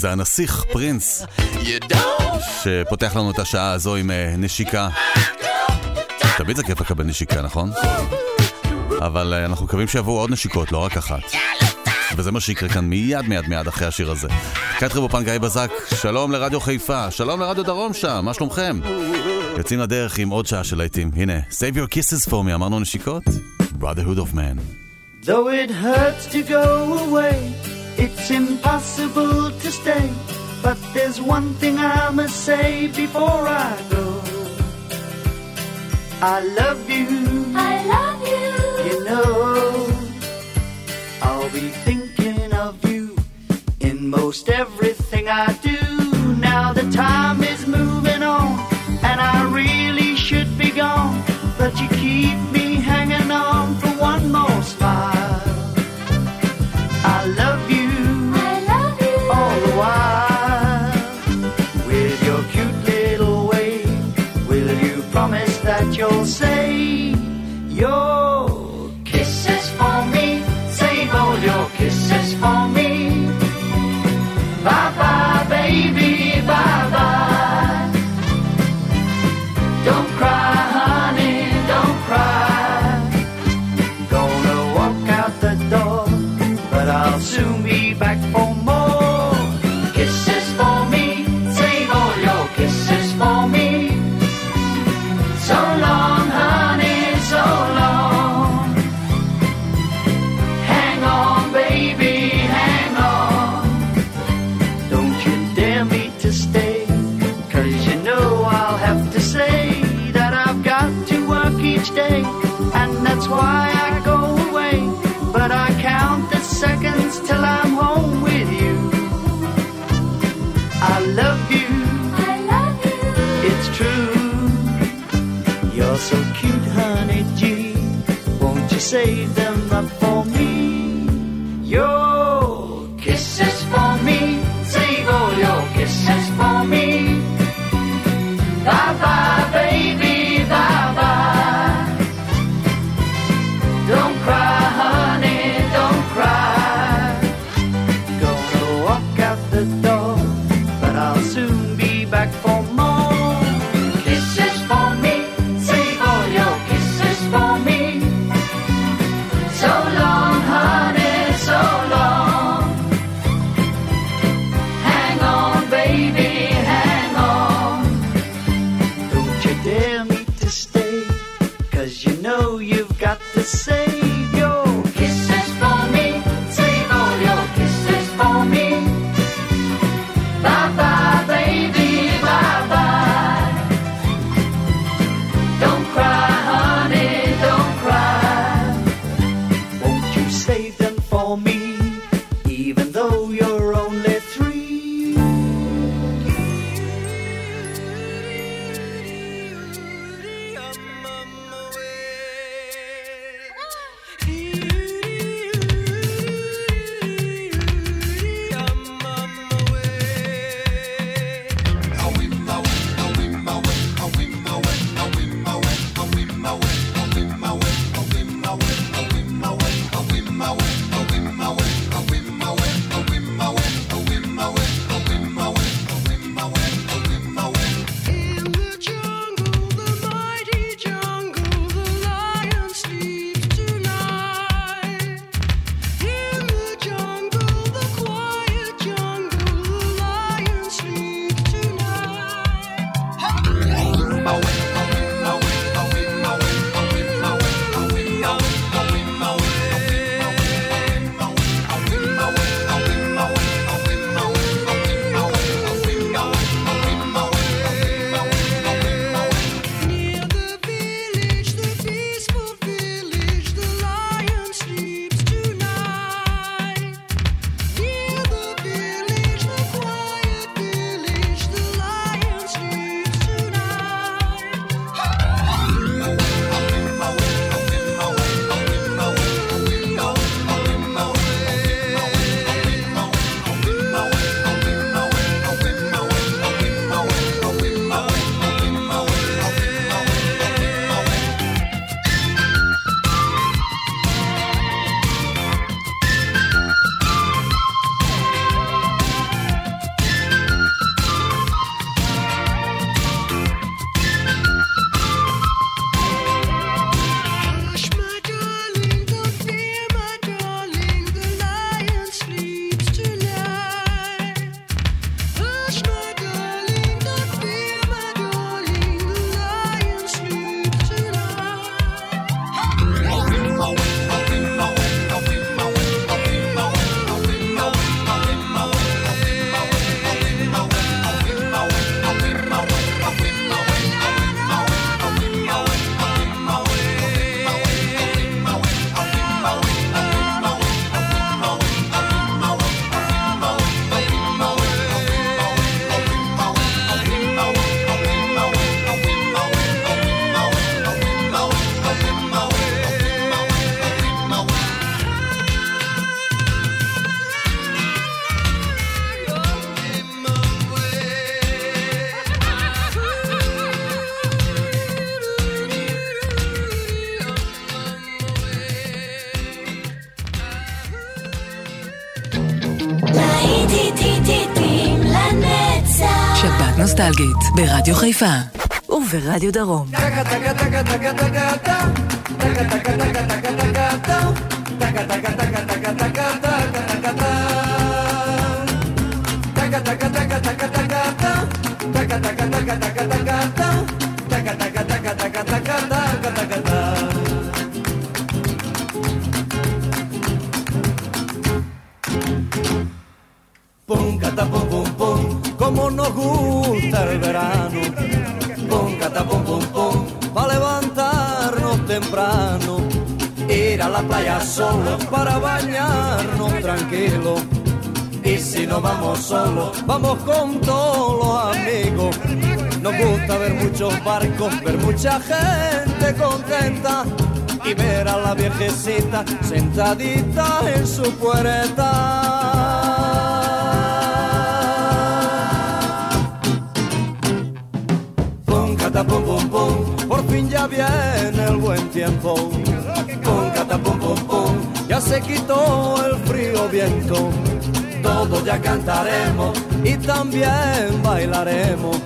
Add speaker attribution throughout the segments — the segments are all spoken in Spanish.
Speaker 1: זה הנסיך פרינס, שפותח לנו את השעה הזו עם אה, נשיקה. תמיד זה כיף לקבל נשיקה, נכון? אבל אה, אנחנו מקווים שיבואו עוד נשיקות, לא רק אחת. וזה מה שיקרה כאן מיד מיד מיד אחרי השיר הזה. קטרי בופן גיא בזק, שלום לרדיו חיפה, שלום לרדיו דרום שם, מה שלומכם? יוצאים לדרך עם עוד שעה של להיטים. הנה, Save your kisses for me, אמרנו נשיקות? Brotherhood of man.
Speaker 2: Though it hurts to go away It's impossible to stay, but there's one thing I must say before I go. I love you.
Speaker 3: I love you.
Speaker 2: You know, I'll be thinking of you in most everything I do. Now the time is moving on, and I really should be gone, but you keep why I go away. But I count the seconds till I'm home with you. I love you.
Speaker 3: I love you.
Speaker 2: It's true. You're so cute, honey G. Won't you save
Speaker 4: that? ברדיו חיפה וברדיו דרום.
Speaker 5: Pum, catapum, pum, pum como nos gusta el verano. Pum, cata, pum, pum, pum, para levantarnos temprano. Ir a la playa solo para bañarnos tranquilo. Y si no vamos solos, vamos con todos los amigos. Nos gusta ver muchos barcos, ver mucha gente contenta y ver a la viejecita sentadita en su puerta. Ya viene el buen tiempo. Pum, cata, pum, pum, ya se quitó el frío viento. Todos ya cantaremos y también bailaremos.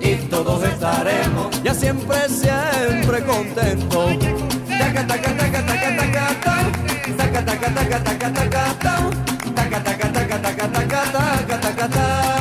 Speaker 5: Y todos estaremos ya siempre, siempre contentos. Taca, taca, taca, taca, taca, ta. Taca, taca, taca, taca, taca, ta. Taca, taca, taca, taca, taca, taca, taca, ta. Taca,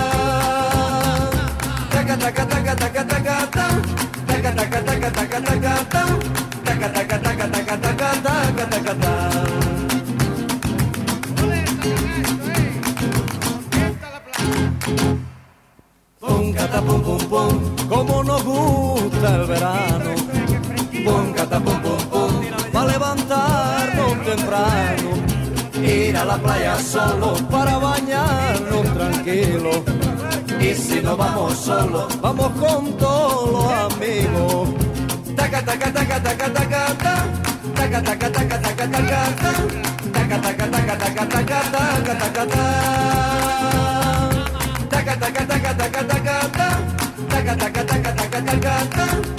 Speaker 5: Como nos gusta el verano. Pum, cata, pum, pum, pum, levantarnos temprano. Ir a la playa solo para bañarnos tranquilos. Y si no vamos solos, vamos con todos los amigos. Taca, taca, taca, taca, taca, ta. Taca, taca, taca, taca, taca, ta. Taca, taca, taca, taca, taca, taca, taca, ta. Taca,
Speaker 6: happen.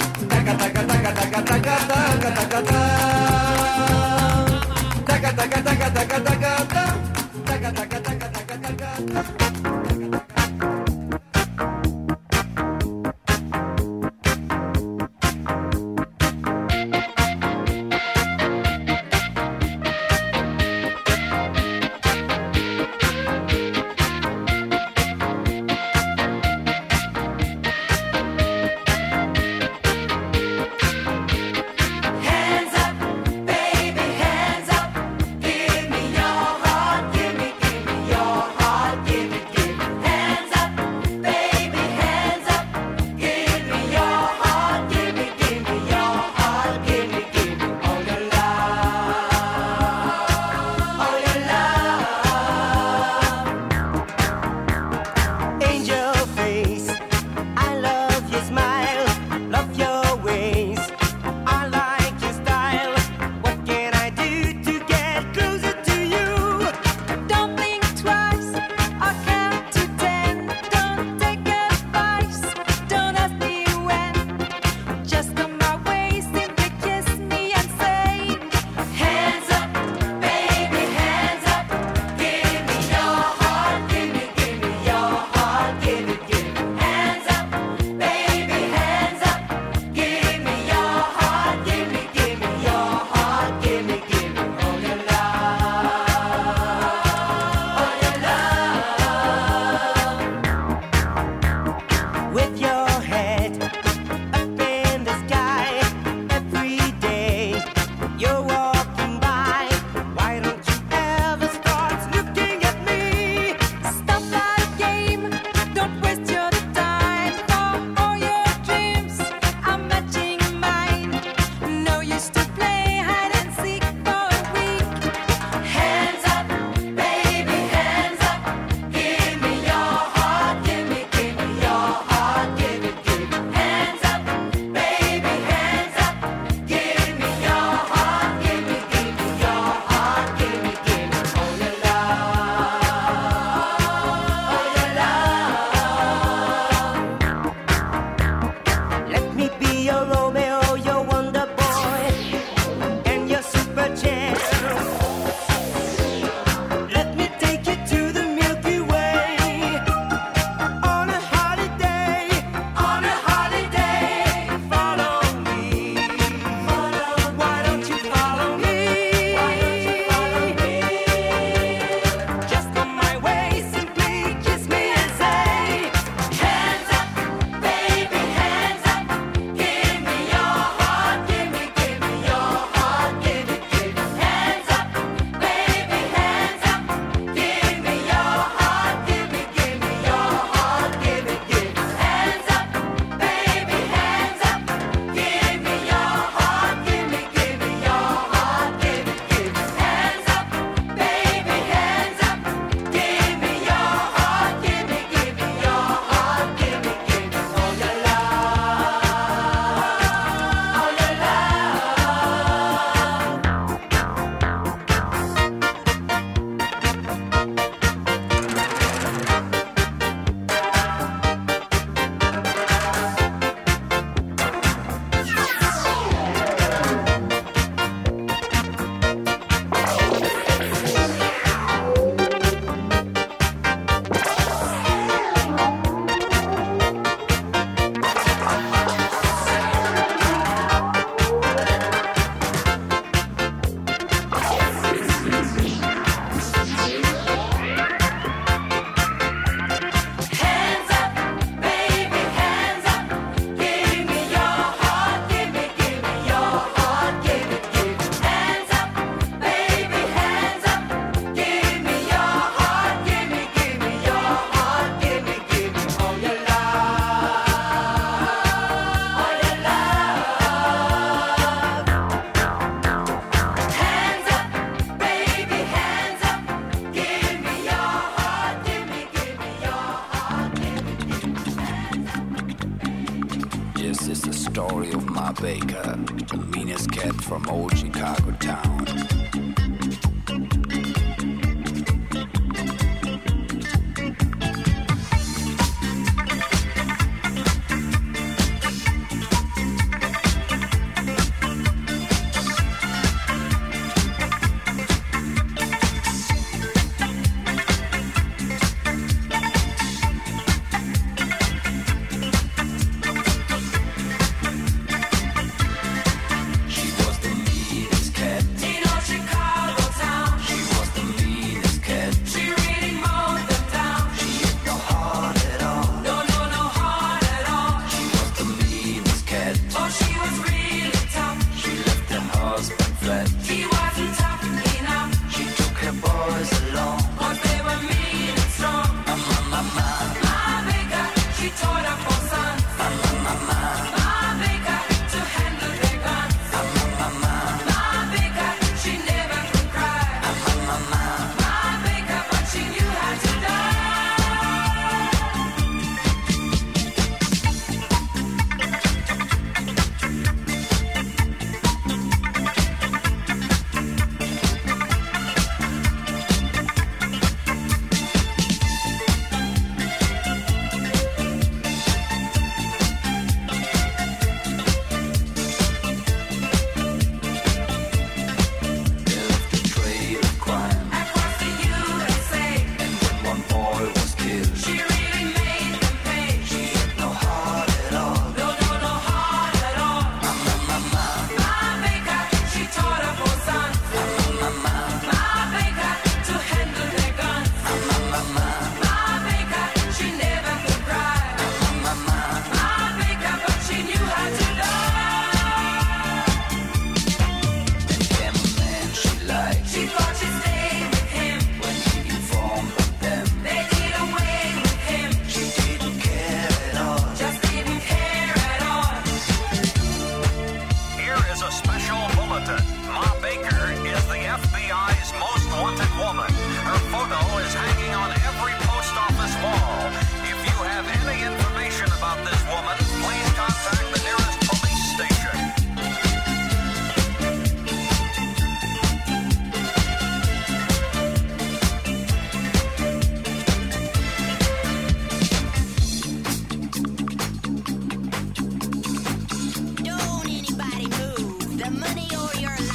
Speaker 6: The
Speaker 7: money or your lives.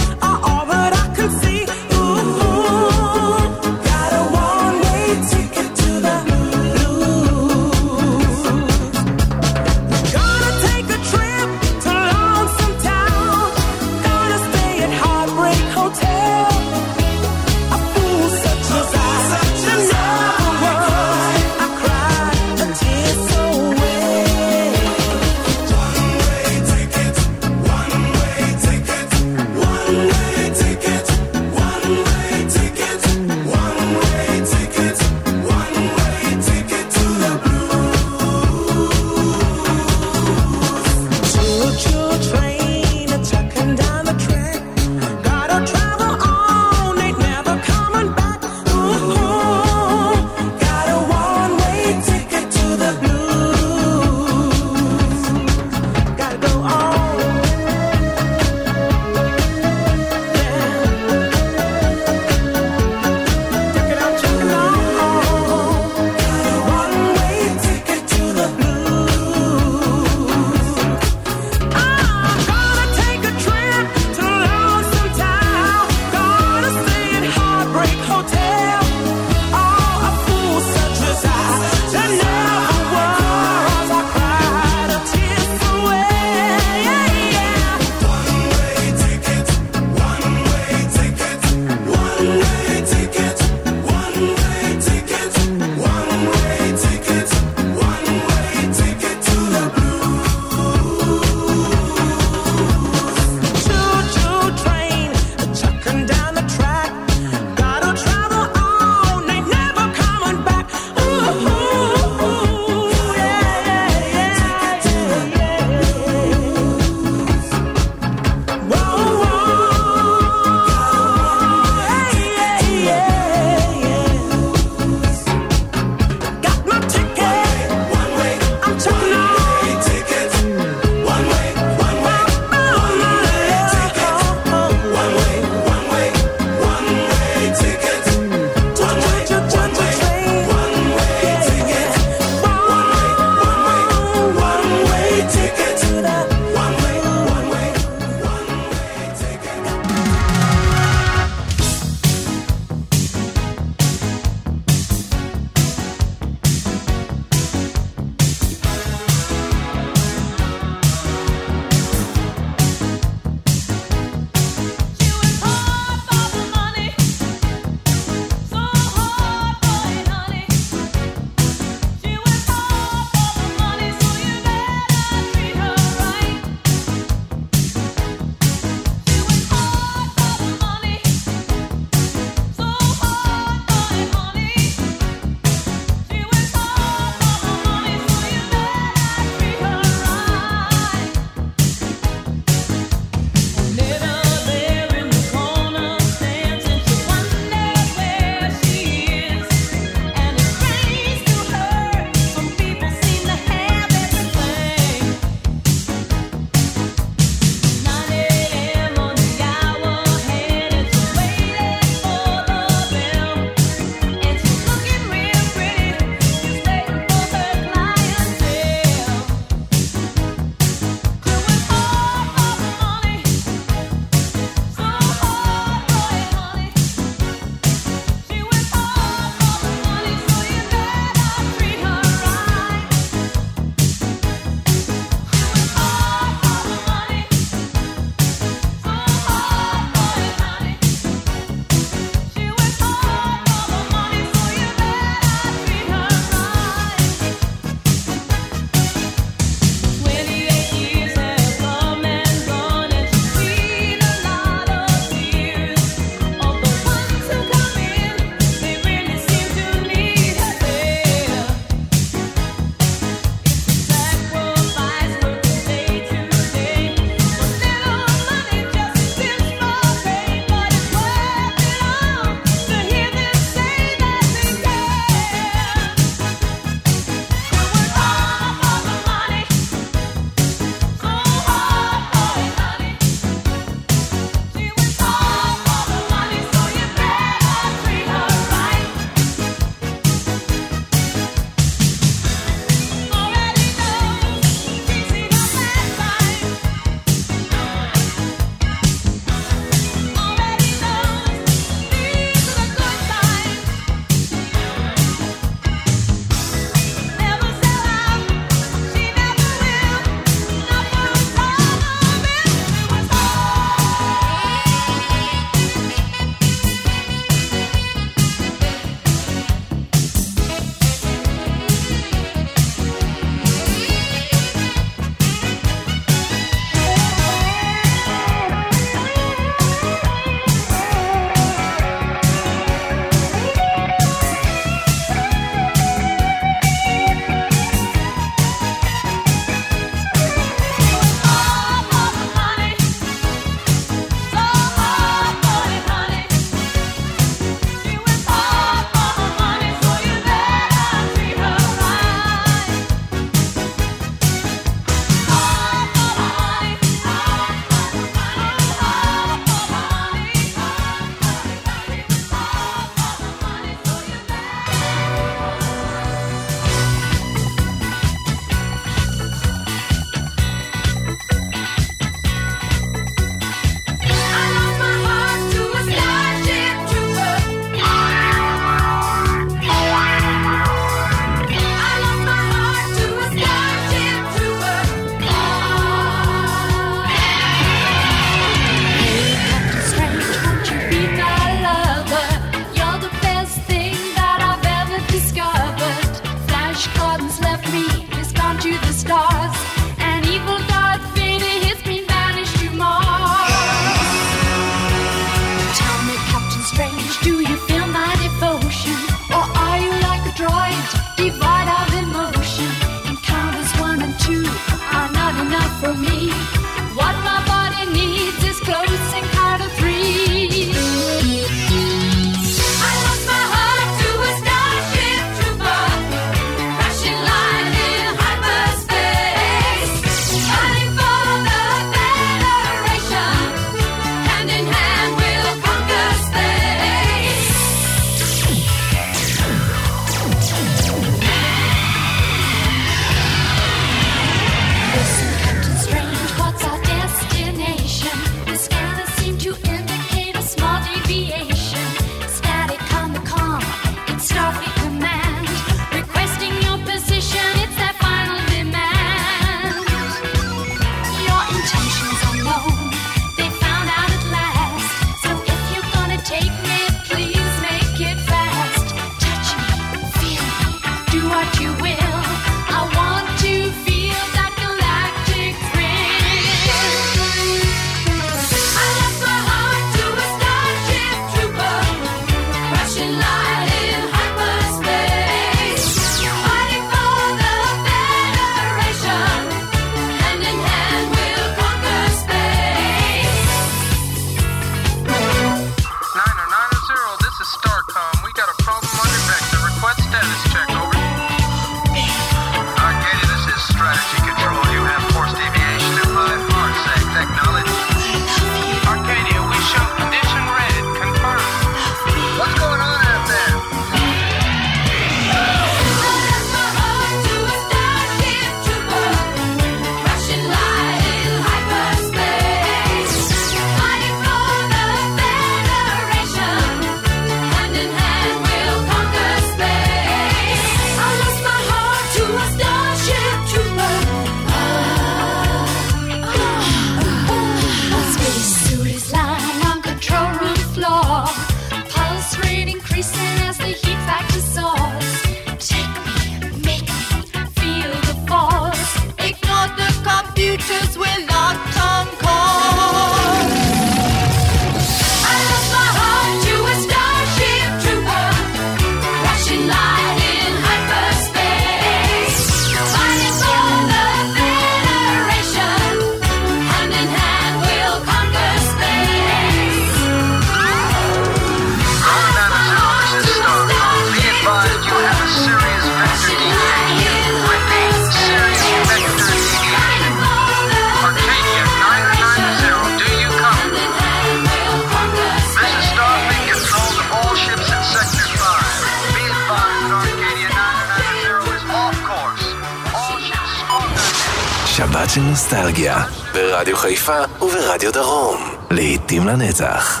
Speaker 8: חיפה וברדיו דרום. לעתים לנצח.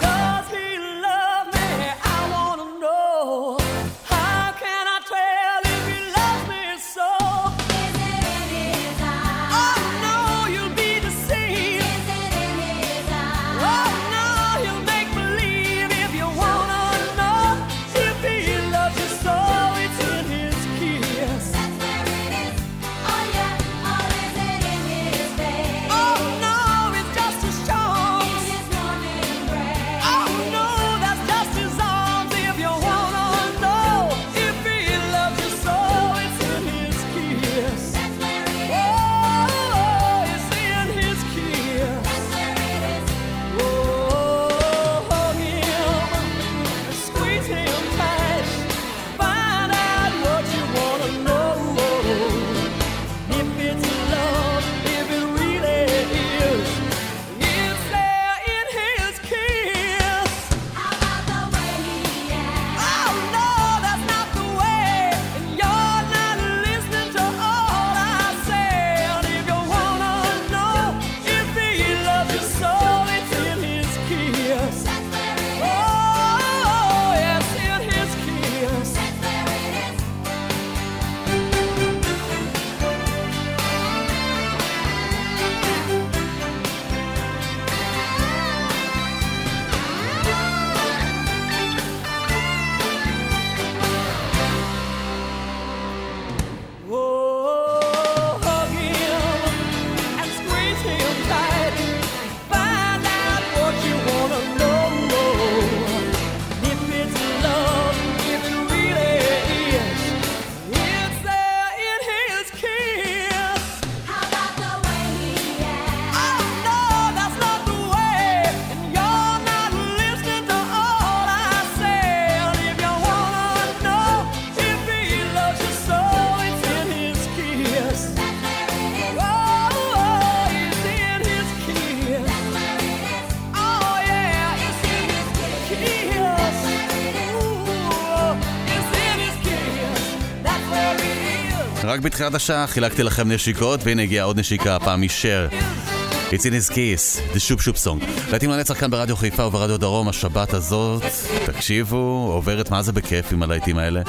Speaker 1: רק בתחילת השעה חילקתי לכם נשיקות, והנה הגיעה עוד נשיקה, הפעם משר. It's in his kiss, the שופ שופ סונג. להתאים לנצח כאן ברדיו חיפה וברדיו דרום, השבת הזאת, תקשיבו, עוברת מה זה בכיף עם הלהיטים האלה.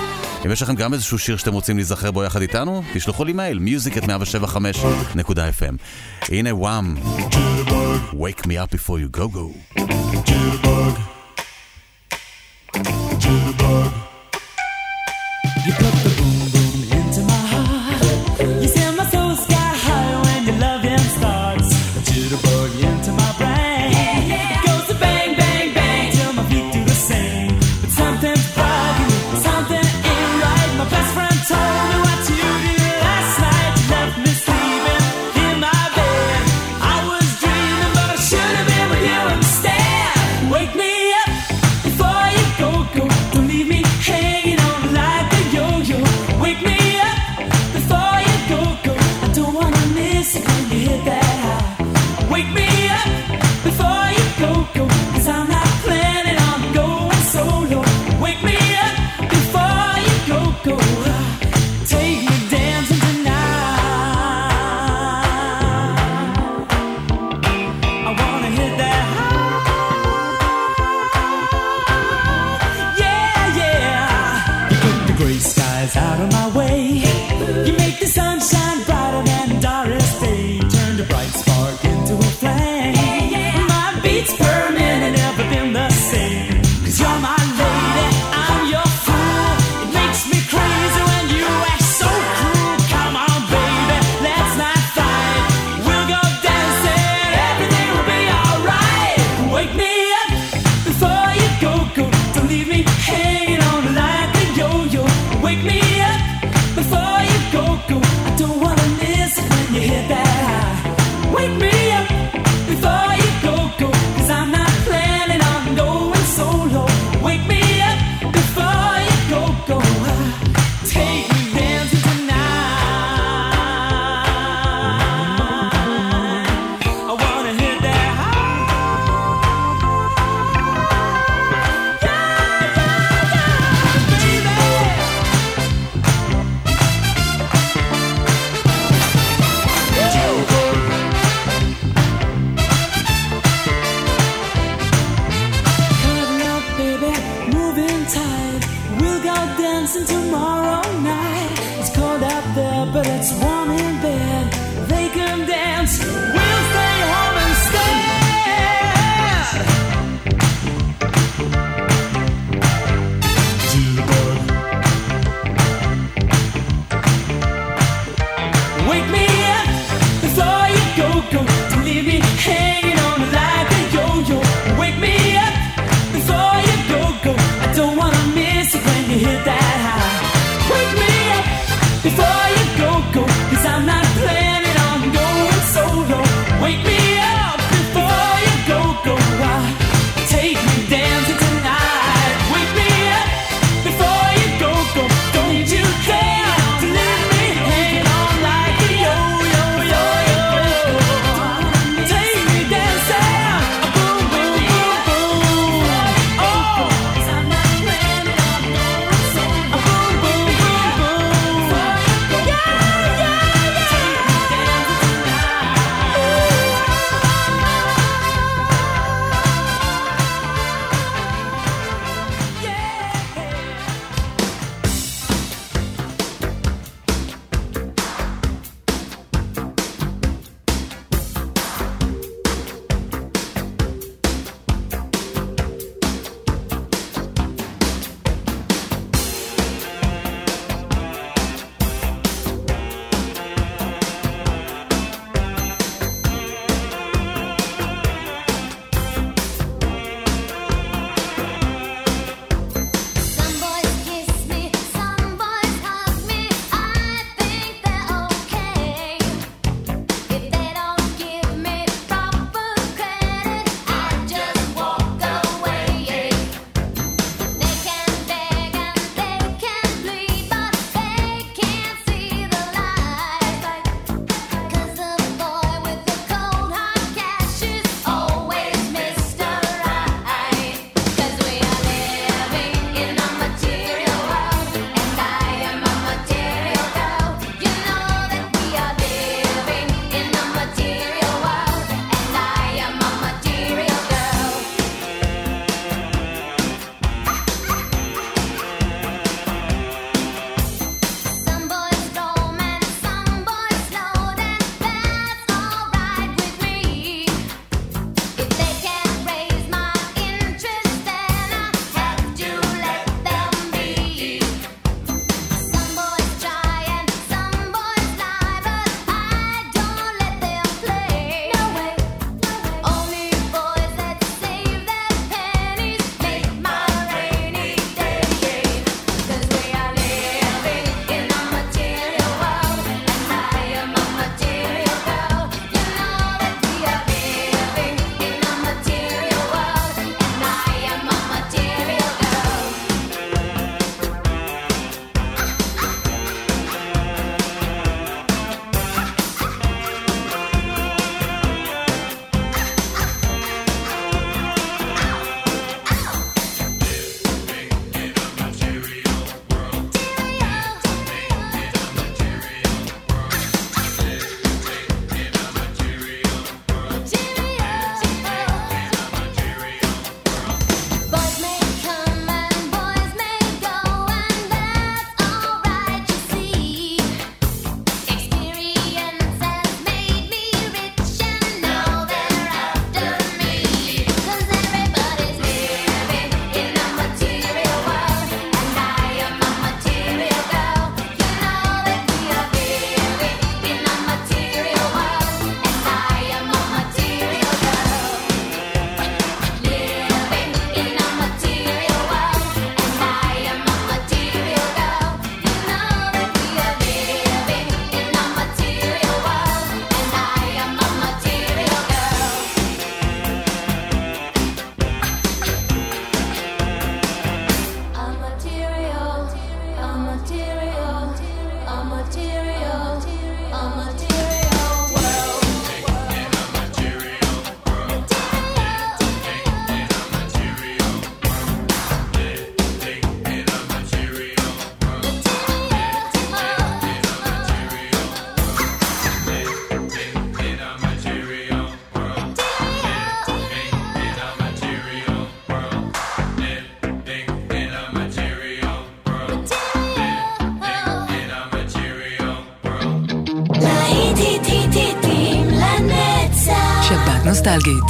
Speaker 1: אם יש לכם גם איזשהו שיר שאתם רוצים להיזכר בו יחד איתנו, תשלחו לי מייל, music at 175.fm. הנה וואם, wake me up before you go go.
Speaker 9: You put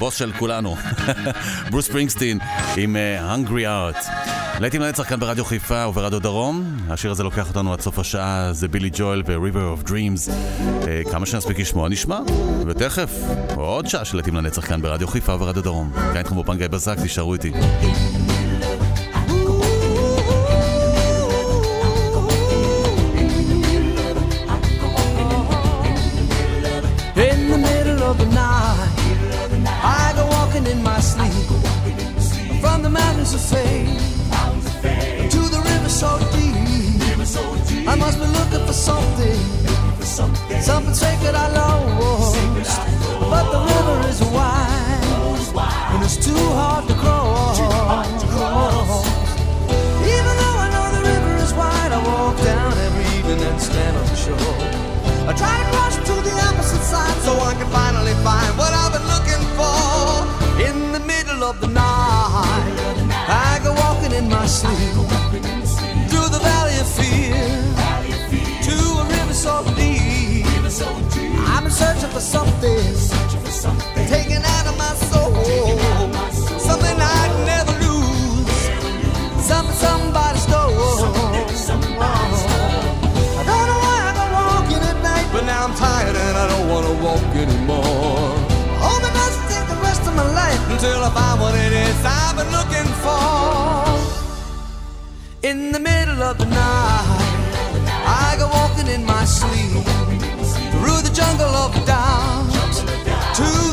Speaker 1: הבוס, של כולנו. ברוס פרינגסטין עם אה, Hungry Art. להיטים לנצח כאן ברדיו חיפה וברדיו דרום. השיר הזה לוקח אותנו עד סוף השעה, זה בילי ג'ואל ו-River of Dreams. אה, כמה שנספיק לשמוע נשמע, ותכף, עוד שעה של להיטים לנצח כאן ברדיו חיפה וברדיו דרום. כאן איתכם באופן גיא בזק, תישארו איתי.
Speaker 5: Looking for something, something sacred I lost. But the river is wide and it's too hard to cross. Even though I know the river is wide, I walk down every evening and stand on the shore. I try to cross to the opposite side so I can finally find I've been searching for something, taken out of my soul, something I'd never lose, something somebody stole. I don't know why I go walking at night, but now I'm tired and I don't want to walk anymore. It doesn't take the rest of my life. Until I find what it is I've been looking for. In the middle of the night, I go walking in my sleep the jungle of doubt. Jungle of. To